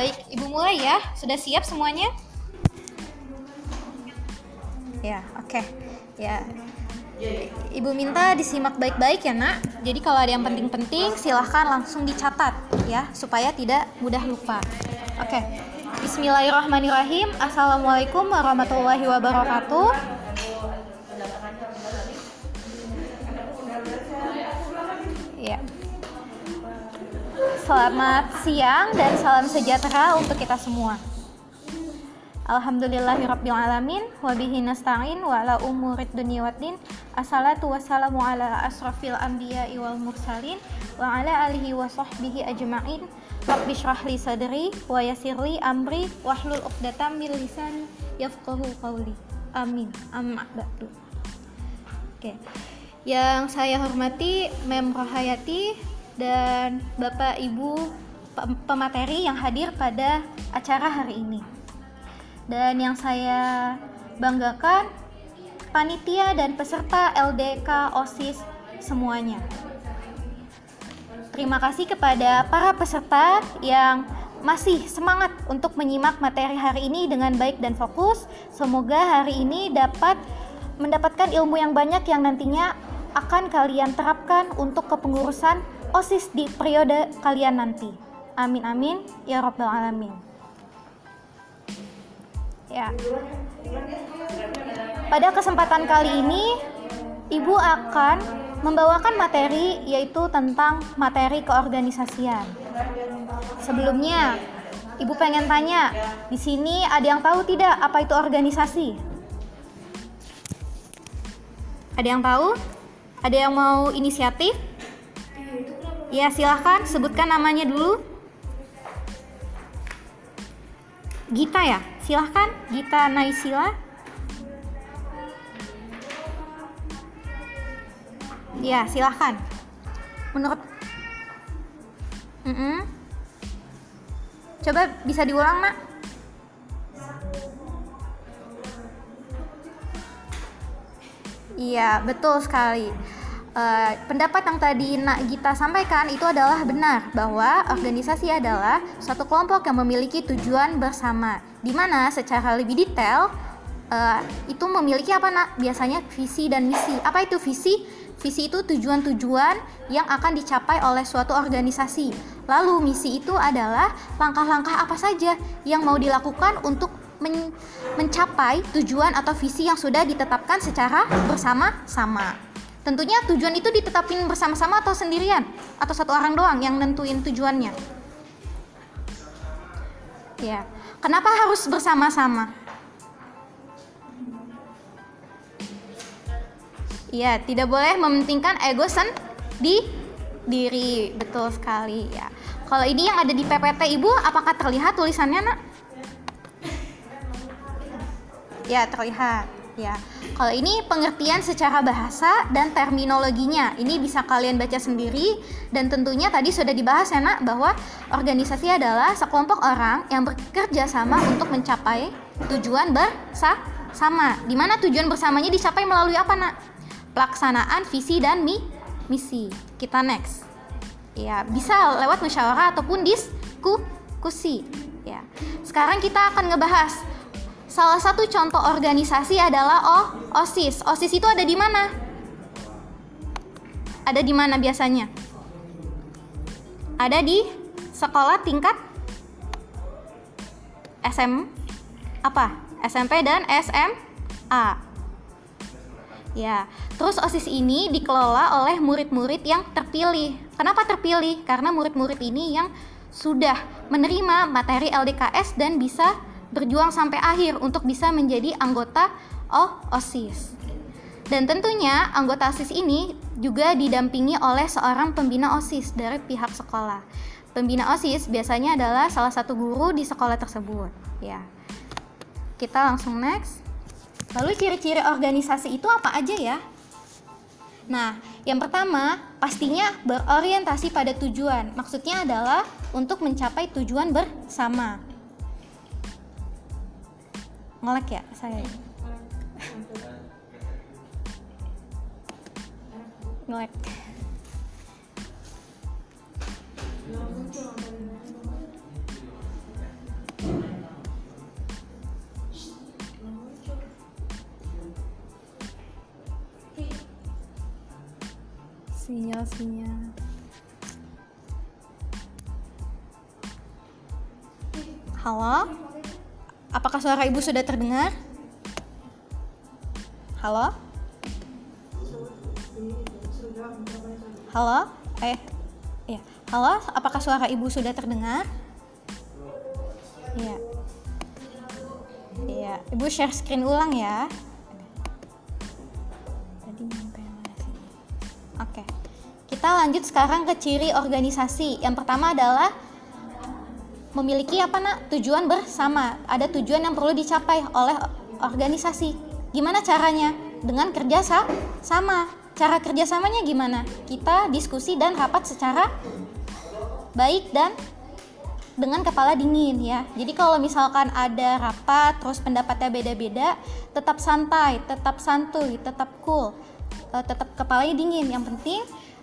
Baik, Ibu mulai ya. Sudah siap semuanya? Ya, oke. Ya. Ibu minta disimak baik-baik ya, Nak. Jadi kalau ada yang penting-penting silahkan langsung dicatat ya, supaya tidak mudah lupa. Oke. Bismillahirrahmanirrahim. Assalamualaikum warahmatullahi wabarakatuh. Selamat siang dan salam sejahtera untuk kita semua. Alhamdulillahirrabbilalamin Wabihi nasta'in wa ala umurid dunia waddin Assalatu wassalamu ala asrafil anbiya wal mursalin Wa ala alihi wa sahbihi ajma'in. Rabbi syrahli sadri wa yasirli amri Wahlul uqdatam min lisani yafqahu qawli. Amin. Amma ba'du. Oke. Yang saya hormati Mem Rohayati dan Bapak Ibu pemateri yang hadir pada acara hari ini dan yang saya banggakan panitia dan peserta LDK OSIS semuanya. Terima kasih kepada para peserta yang masih semangat untuk menyimak materi hari ini dengan baik dan fokus. Semoga hari ini dapat mendapatkan ilmu yang banyak yang nantinya akan kalian terapkan untuk kepengurusan OSIS di periode kalian nanti. Amin amin ya rabbal alamin. Ya. Pada kesempatan kali ini, Ibu akan membawakan materi yaitu tentang materi keorganisasian. Sebelumnya, Ibu pengen tanya, di sini ada yang tahu tidak apa itu organisasi? Ada yang tahu? Ada yang mau inisiatif? Ya, silahkan sebutkan namanya dulu. Gita ya? Silahkan, Gita Naisila. Ya, silahkan. Menurut mm -mm. Coba bisa diulang, Nak? Iya, betul sekali. Uh, pendapat yang tadi Nak Gita sampaikan itu adalah benar bahwa organisasi adalah suatu kelompok yang memiliki tujuan bersama di mana secara lebih detail uh, itu memiliki apa nak? Biasanya visi dan misi. Apa itu visi? Visi itu tujuan-tujuan yang akan dicapai oleh suatu organisasi. Lalu misi itu adalah langkah-langkah apa saja yang mau dilakukan untuk men mencapai tujuan atau visi yang sudah ditetapkan secara bersama-sama Tentunya tujuan itu ditetapin bersama-sama atau sendirian atau satu orang doang yang nentuin tujuannya. Ya, kenapa harus bersama-sama? Ya, tidak boleh mementingkan ego di diri, betul sekali ya. Kalau ini yang ada di PPT Ibu, apakah terlihat tulisannya, Nak? Ya, terlihat ya. Kalau ini pengertian secara bahasa dan terminologinya, ini bisa kalian baca sendiri dan tentunya tadi sudah dibahas ya nak bahwa organisasi adalah sekelompok orang yang bekerja sama untuk mencapai tujuan bersama. Di mana tujuan bersamanya dicapai melalui apa nak? Pelaksanaan visi dan mi misi. Kita next. Ya, bisa lewat musyawarah ataupun diskusi. Ya. Sekarang kita akan ngebahas Salah satu contoh organisasi adalah oh, OSIS. OSIS itu ada di mana? Ada di mana biasanya? Ada di sekolah tingkat SM apa? SMP dan SMA. Ya, terus OSIS ini dikelola oleh murid-murid yang terpilih. Kenapa terpilih? Karena murid-murid ini yang sudah menerima materi LDKS dan bisa berjuang sampai akhir untuk bisa menjadi anggota OSIS. Dan tentunya anggota OSIS ini juga didampingi oleh seorang pembina OSIS dari pihak sekolah. Pembina OSIS biasanya adalah salah satu guru di sekolah tersebut, ya. Kita langsung next. Lalu ciri-ciri organisasi itu apa aja ya? Nah, yang pertama pastinya berorientasi pada tujuan. Maksudnya adalah untuk mencapai tujuan bersama ngelek ya saya ngelek sinyal-sinyal. Halo? Apakah suara ibu sudah terdengar? Halo? Halo? Eh ya halo? Apakah suara ibu sudah terdengar? Iya. Iya. Ibu share screen ulang ya. Tadi oke. Kita lanjut sekarang ke ciri organisasi. Yang pertama adalah memiliki apa nak? Tujuan bersama. Ada tujuan yang perlu dicapai oleh organisasi. Gimana caranya? Dengan kerja sama. Cara kerjasamanya gimana? Kita diskusi dan rapat secara baik dan dengan kepala dingin ya. Jadi kalau misalkan ada rapat terus pendapatnya beda-beda tetap santai tetap santuy tetap cool eh, tetap kepalanya dingin. Yang penting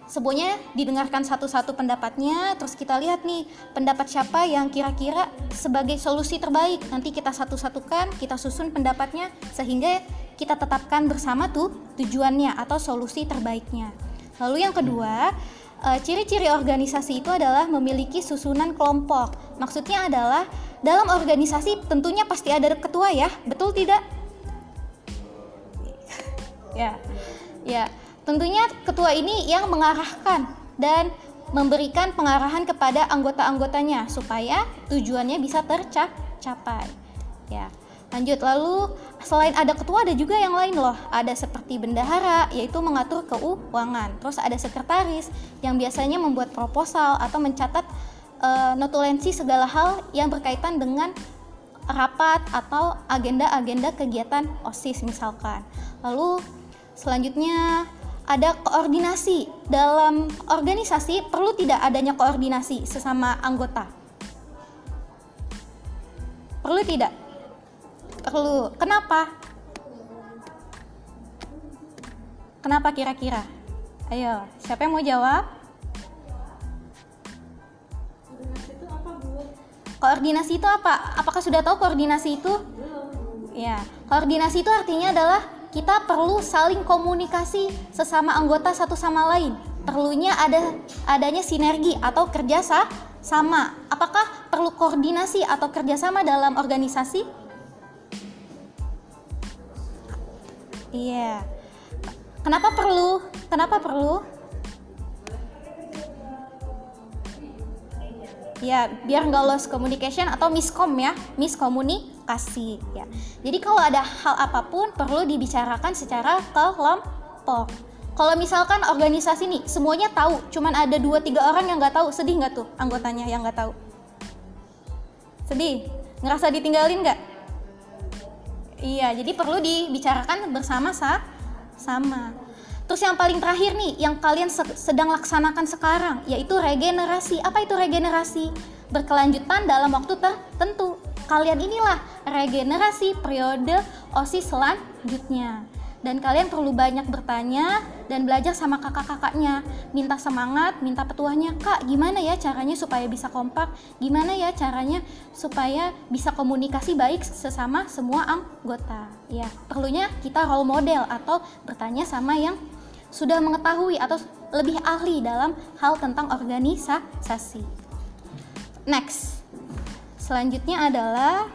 semuanya didengarkan satu-satu pendapatnya. Terus kita lihat nih pendapat siapa yang kira-kira sebagai solusi terbaik. Nanti kita satu-satukan kita susun pendapatnya sehingga kita tetapkan bersama tuh tujuannya atau solusi terbaiknya. Lalu yang kedua eh, ciri-ciri organisasi itu adalah memiliki susunan kelompok. Maksudnya adalah dalam organisasi tentunya pasti ada ketua ya betul tidak? Ya ya Tentunya ketua ini yang mengarahkan dan memberikan pengarahan kepada anggota-anggotanya supaya tujuannya bisa tercapai. Ya. Lanjut lalu selain ada ketua ada juga yang lain loh. Ada seperti bendahara yaitu mengatur keuangan. Terus ada sekretaris yang biasanya membuat proposal atau mencatat e, notulensi segala hal yang berkaitan dengan rapat atau agenda-agenda kegiatan OSIS misalkan. Lalu selanjutnya ada koordinasi. Dalam organisasi perlu tidak adanya koordinasi sesama anggota. Perlu tidak? Perlu. Kenapa? Kenapa kira-kira? Ayo siapa yang mau jawab? Koordinasi itu apa? Apakah sudah tahu koordinasi itu? Ya koordinasi itu artinya adalah kita perlu saling komunikasi sesama anggota satu sama lain. Perlunya ada adanya sinergi atau kerjasama. sama. Apakah perlu koordinasi atau kerjasama dalam organisasi? Iya. Yeah. Kenapa perlu? Kenapa perlu? Ya, biar nggak lost communication atau miskom ya, miskomunikasi kasih ya. Jadi kalau ada hal apa pun perlu dibicarakan secara kelompok. Kalau misalkan organisasi nih semuanya tahu, cuman ada dua tiga orang yang nggak tahu, sedih nggak tuh anggotanya yang nggak tahu? Sedih, ngerasa ditinggalin nggak? Iya, jadi perlu dibicarakan bersama sa sama. Terus yang paling terakhir nih, yang kalian sedang laksanakan sekarang, yaitu regenerasi. Apa itu regenerasi? Berkelanjutan dalam waktu tertentu kalian inilah regenerasi periode OSIS selanjutnya. Dan kalian perlu banyak bertanya dan belajar sama kakak-kakaknya. Minta semangat, minta petuahnya, Kak, gimana ya caranya supaya bisa kompak? Gimana ya caranya supaya bisa komunikasi baik sesama semua anggota? Ya, perlunya kita role model atau bertanya sama yang sudah mengetahui atau lebih ahli dalam hal tentang organisasi. Next. Selanjutnya adalah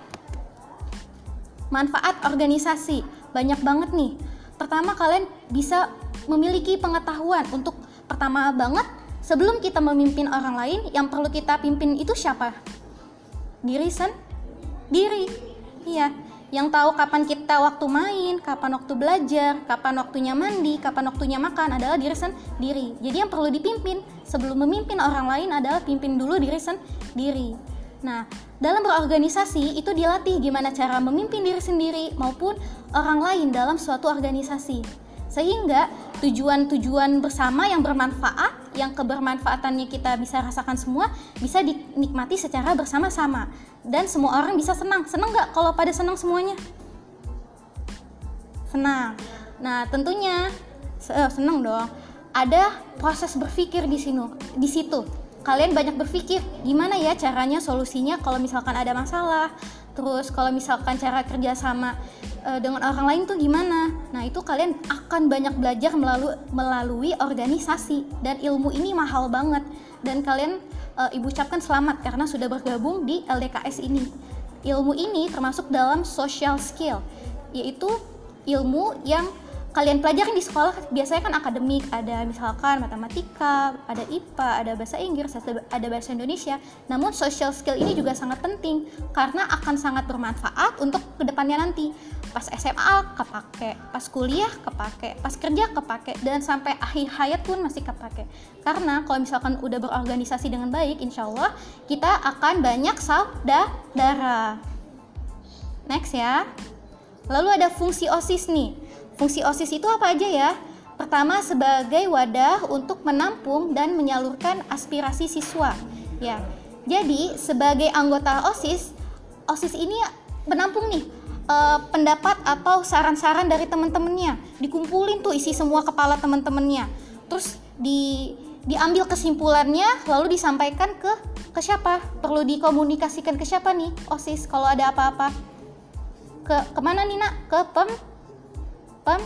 manfaat organisasi. Banyak banget nih. Pertama kalian bisa memiliki pengetahuan untuk pertama banget sebelum kita memimpin orang lain yang perlu kita pimpin itu siapa? Diri sendiri. Iya, yang tahu kapan kita waktu main, kapan waktu belajar, kapan waktunya mandi, kapan waktunya makan adalah diri sendiri. Jadi yang perlu dipimpin sebelum memimpin orang lain adalah pimpin dulu diri sendiri. Nah, dalam berorganisasi itu dilatih gimana cara memimpin diri sendiri maupun orang lain dalam suatu organisasi. Sehingga tujuan-tujuan bersama yang bermanfaat, yang kebermanfaatannya kita bisa rasakan semua, bisa dinikmati secara bersama-sama. Dan semua orang bisa senang. Senang nggak kalau pada senang semuanya? Senang. Nah, tentunya eh, senang dong. Ada proses berpikir di sini, di situ kalian banyak berpikir gimana ya caranya solusinya kalau misalkan ada masalah terus kalau misalkan cara kerjasama uh, dengan orang lain tuh gimana. Nah, itu kalian akan banyak belajar melalui melalui organisasi dan ilmu ini mahal banget dan kalian uh, ibu ucapkan selamat karena sudah bergabung di LDKS ini. Ilmu ini termasuk dalam social skill, yaitu ilmu yang kalian pelajarin di sekolah biasanya kan akademik. Ada misalkan matematika ada IPA ada bahasa Inggris ada bahasa Indonesia. Namun social skill ini juga sangat penting karena akan sangat bermanfaat untuk ke depannya nanti. Pas SMA kepake pas kuliah kepake pas kerja kepake dan sampai akhir hayat pun masih kepake. Karena kalau misalkan udah berorganisasi dengan baik insya Allah kita akan banyak saudara. Next ya. Lalu ada fungsi OSIS nih Fungsi OSIS itu apa aja ya? Pertama sebagai wadah untuk menampung dan menyalurkan aspirasi siswa. Ya. Jadi sebagai anggota OSIS, OSIS ini menampung nih uh, pendapat atau saran-saran dari teman-temannya. Dikumpulin tuh isi semua kepala teman-temannya. Terus di diambil kesimpulannya lalu disampaikan ke ke siapa? Perlu dikomunikasikan ke siapa nih? OSIS kalau ada apa-apa. Ke ke mana nih nak? Ke pem pem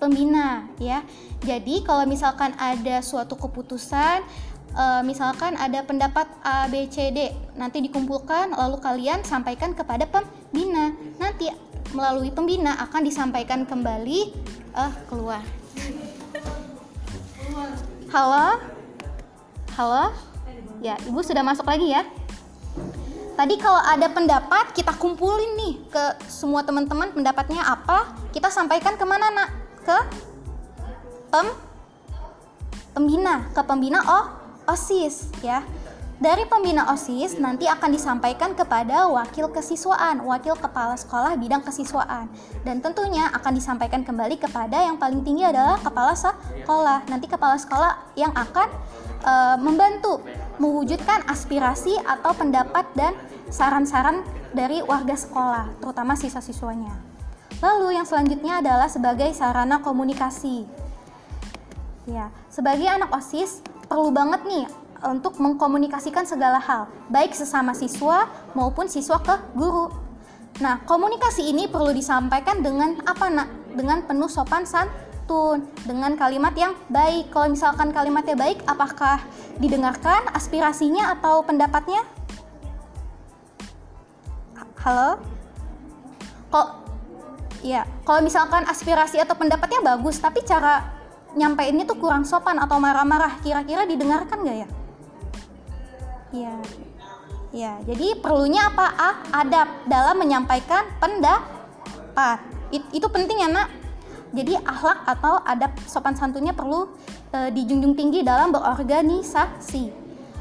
pembina ya. Jadi kalau misalkan ada suatu keputusan uh, misalkan ada pendapat A B C D nanti dikumpulkan lalu kalian sampaikan kepada pembina. Nanti melalui pembina akan disampaikan kembali uh, keluar. Halo? Halo? Ya, Ibu sudah masuk lagi ya? Tadi kalau ada pendapat kita kumpulin nih ke semua teman-teman pendapatnya apa, kita sampaikan ke mana nak? Ke pem pembina, ke pembina oh osis ya. Dari pembina OSIS nanti akan disampaikan kepada wakil kesiswaan, wakil kepala sekolah bidang kesiswaan. Dan tentunya akan disampaikan kembali kepada yang paling tinggi adalah kepala sekolah. Nanti kepala sekolah yang akan uh, membantu mewujudkan aspirasi atau pendapat dan saran-saran dari warga sekolah, terutama siswa-siswanya. Lalu yang selanjutnya adalah sebagai sarana komunikasi. Ya, sebagai anak OSIS perlu banget nih untuk mengkomunikasikan segala hal, baik sesama siswa maupun siswa ke guru. Nah, komunikasi ini perlu disampaikan dengan apa, Nak? Dengan penuh sopan santun, dengan kalimat yang baik. Kalau misalkan kalimatnya baik, apakah didengarkan aspirasinya atau pendapatnya? Halo? Kok ya, kalau misalkan aspirasi atau pendapatnya bagus, tapi cara nyampeinnya tuh kurang sopan atau marah-marah, kira-kira didengarkan nggak ya? Iya. Ya, jadi perlunya apa? A, adab dalam menyampaikan pendapat. It, itu penting ya, Nak. Jadi akhlak atau adab sopan santunnya perlu e, dijunjung tinggi dalam berorganisasi.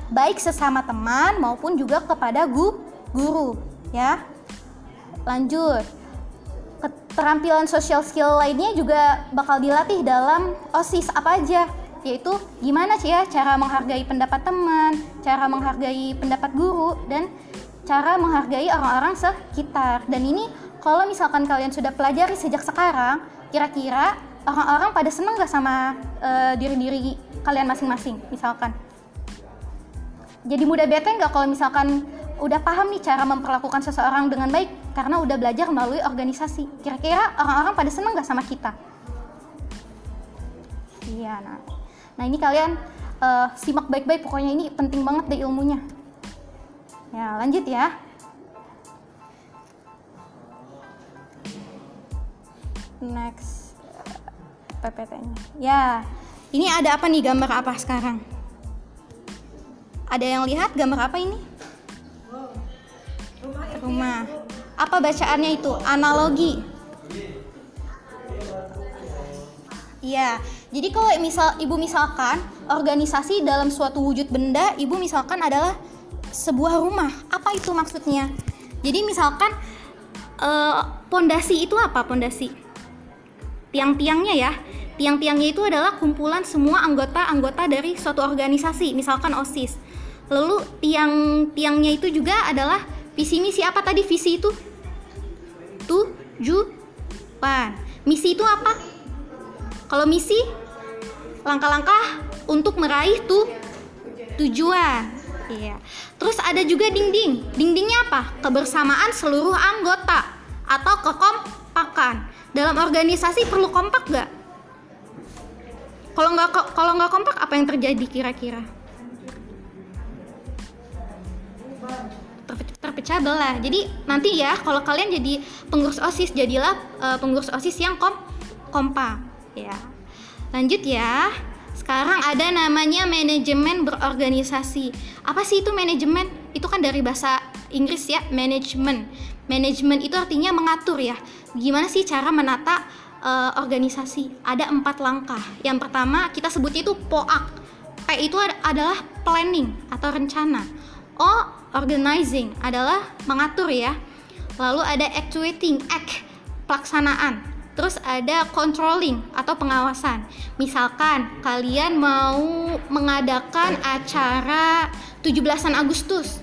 Baik sesama teman maupun juga kepada gu, guru, ya. Lanjut. Keterampilan social skill lainnya juga bakal dilatih dalam OSIS apa aja? yaitu gimana sih ya cara menghargai pendapat teman, cara menghargai pendapat guru dan cara menghargai orang-orang sekitar. Dan ini kalau misalkan kalian sudah pelajari sejak sekarang, kira-kira orang-orang pada seneng gak sama uh, diri-diri kalian masing-masing misalkan? Jadi mudah bete nggak kalau misalkan udah paham nih cara memperlakukan seseorang dengan baik karena udah belajar melalui organisasi. Kira-kira orang-orang pada seneng gak sama kita? Iya, nah. Nah ini kalian uh, simak baik-baik pokoknya ini penting banget deh ilmunya. Ya lanjut ya. Next PPT-nya. Ya, ini ada apa nih gambar apa sekarang? Ada yang lihat gambar apa ini? Rumah. Apa bacaannya itu? Analogi. Iya, jadi kalau misal ibu misalkan organisasi dalam suatu wujud benda, ibu misalkan adalah sebuah rumah. Apa itu maksudnya? Jadi misalkan eh, pondasi uh, itu apa pondasi? Tiang-tiangnya ya. Tiang-tiangnya itu adalah kumpulan semua anggota-anggota dari suatu organisasi, misalkan OSIS. Lalu tiang-tiangnya itu juga adalah visi misi apa tadi visi itu? Tujuan. Misi itu apa? Kalau misi langkah-langkah untuk meraih tuh tujuan. Iya. Terus ada juga dinding. Dindingnya apa? Kebersamaan seluruh anggota atau kekom Dalam organisasi perlu kompak gak? Kalau nggak kalau nggak kompak apa yang terjadi kira-kira? terpecah belah. Jadi nanti ya kalau kalian jadi pengurus OSIS jadilah uh, pengurus OSIS yang kom kompak ya. Lanjut ya. Sekarang ada namanya manajemen berorganisasi. Apa sih itu manajemen? Itu kan dari bahasa Inggris ya, manajemen. Manajemen itu artinya mengatur ya. Gimana sih cara menata uh, organisasi? Ada empat langkah. Yang pertama kita sebutnya itu POAK. P itu adalah planning atau rencana. O organizing adalah mengatur ya. Lalu ada actuating, act pelaksanaan. Terus ada controlling atau pengawasan. Misalkan kalian mau mengadakan acara 17-an Agustus.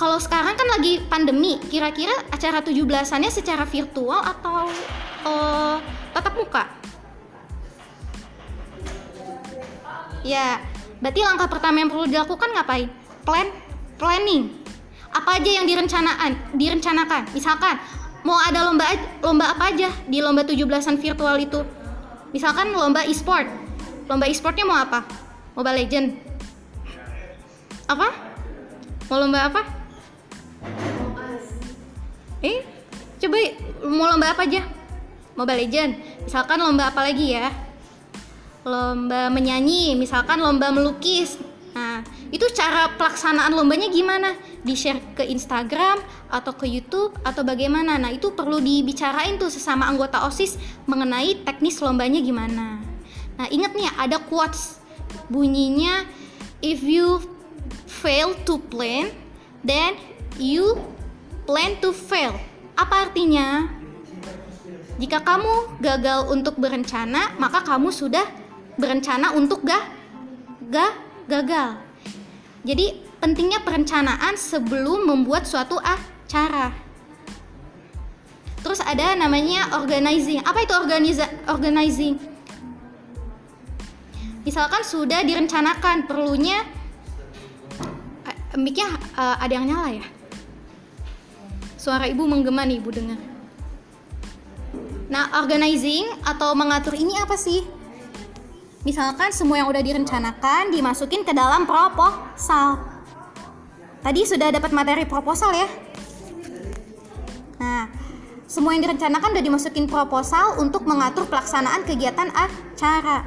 Kalau sekarang kan lagi pandemi, kira-kira acara 17-annya secara virtual atau uh, tatap muka? Ya, berarti langkah pertama yang perlu dilakukan ngapain? Plan, planning. Apa aja yang direncanakan? Direncanakan. Misalkan mau ada lomba lomba apa aja di lomba 17-an virtual itu misalkan lomba e-sport lomba e-sportnya mau apa Mobile Legend apa mau lomba apa eh coba mau lomba apa aja? Mobile Legend misalkan lomba apa lagi ya? Lomba menyanyi misalkan lomba melukis. Nah itu cara pelaksanaan lombanya gimana? Di share ke Instagram atau ke YouTube atau bagaimana? Nah itu perlu dibicarain tuh sesama anggota OSIS mengenai teknis lombanya gimana. Nah ingat nih ada quotes. Bunyinya if you fail to plan then you plan to fail apa artinya jika kamu gagal untuk berencana maka kamu sudah berencana untuk gak gak gagal jadi pentingnya perencanaan sebelum membuat suatu acara. Terus ada namanya organizing. Apa itu organiza organizing? Misalkan sudah direncanakan perlunya eh, miknya uh, ada yang nyala ya. Suara ibu menggema nih ibu dengar. Nah, organizing atau mengatur ini apa sih? Misalkan semua yang udah direncanakan dimasukin ke dalam proposal. Tadi sudah dapat materi proposal ya. Nah, semua yang direncanakan sudah dimasukin proposal untuk mengatur pelaksanaan kegiatan acara.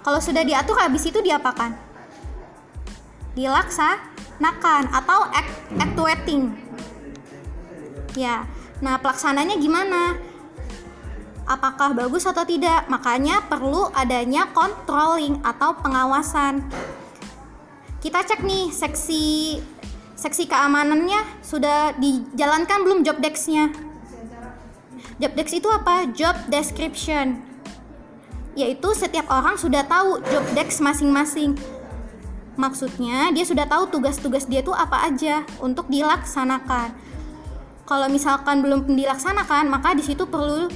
Kalau sudah diatur habis itu diapakan? Dilaksanakan atau act actuating. Ya. Nah, pelaksananya gimana? Apakah bagus atau tidak? Makanya perlu adanya controlling atau pengawasan kita cek nih seksi seksi keamanannya sudah dijalankan belum job desk-nya job desk itu apa job description yaitu setiap orang sudah tahu job desk masing-masing maksudnya dia sudah tahu tugas-tugas dia itu apa aja untuk dilaksanakan kalau misalkan belum dilaksanakan maka di situ perlu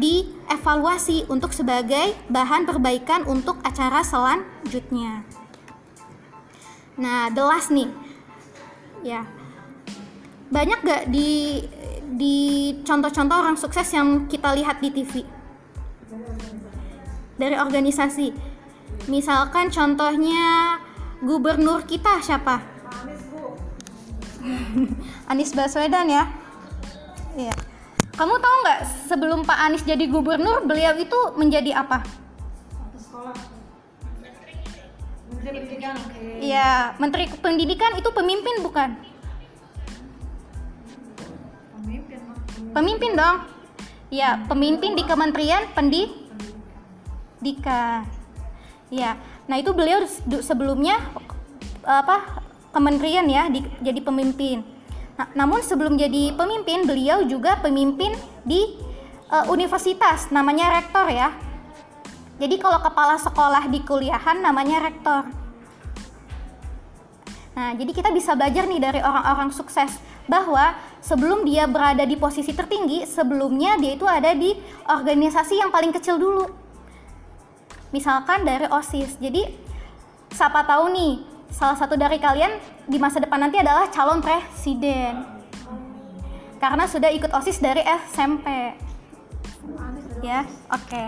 dievaluasi untuk sebagai bahan perbaikan untuk acara selanjutnya. Nah, the last nih. Ya. Banyak gak di di contoh-contoh orang sukses yang kita lihat di TV? Dari organisasi. Misalkan contohnya gubernur kita siapa? Anies Baswedan ya. Kamu tahu nggak sebelum Pak Anies jadi gubernur, beliau itu menjadi apa? Iya, Menteri Pendidikan itu pemimpin bukan? Pemimpin. Pemimpin dong. Iya, pemimpin di Kementerian Pendidikan. Iya. Nah, itu beliau sebelumnya apa? Kementerian ya, di, jadi pemimpin. Namun sebelum jadi pemimpin, beliau juga pemimpin di uh, universitas, namanya rektor ya. Jadi kalau kepala sekolah di kuliahan namanya rektor. Nah, jadi kita bisa belajar nih dari orang-orang sukses bahwa sebelum dia berada di posisi tertinggi, sebelumnya dia itu ada di organisasi yang paling kecil dulu. Misalkan dari OSIS. Jadi siapa tahu nih, salah satu dari kalian di masa depan nanti adalah calon presiden. karena sudah ikut OSIS dari SMP. Ya, oke.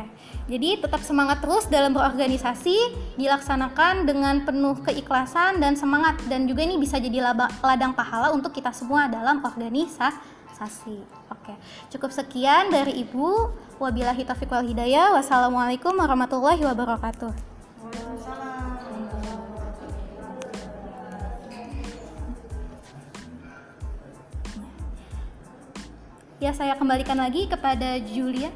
Jadi tetap semangat terus dalam berorganisasi, dilaksanakan dengan penuh keikhlasan dan semangat dan juga ini bisa jadi ladang pahala untuk kita semua dalam organisasi. Oke, cukup sekian dari Ibu. Wabillahi taufiq wal hidayah. Wassalamualaikum warahmatullahi wabarakatuh. Ya, saya kembalikan lagi kepada Julia.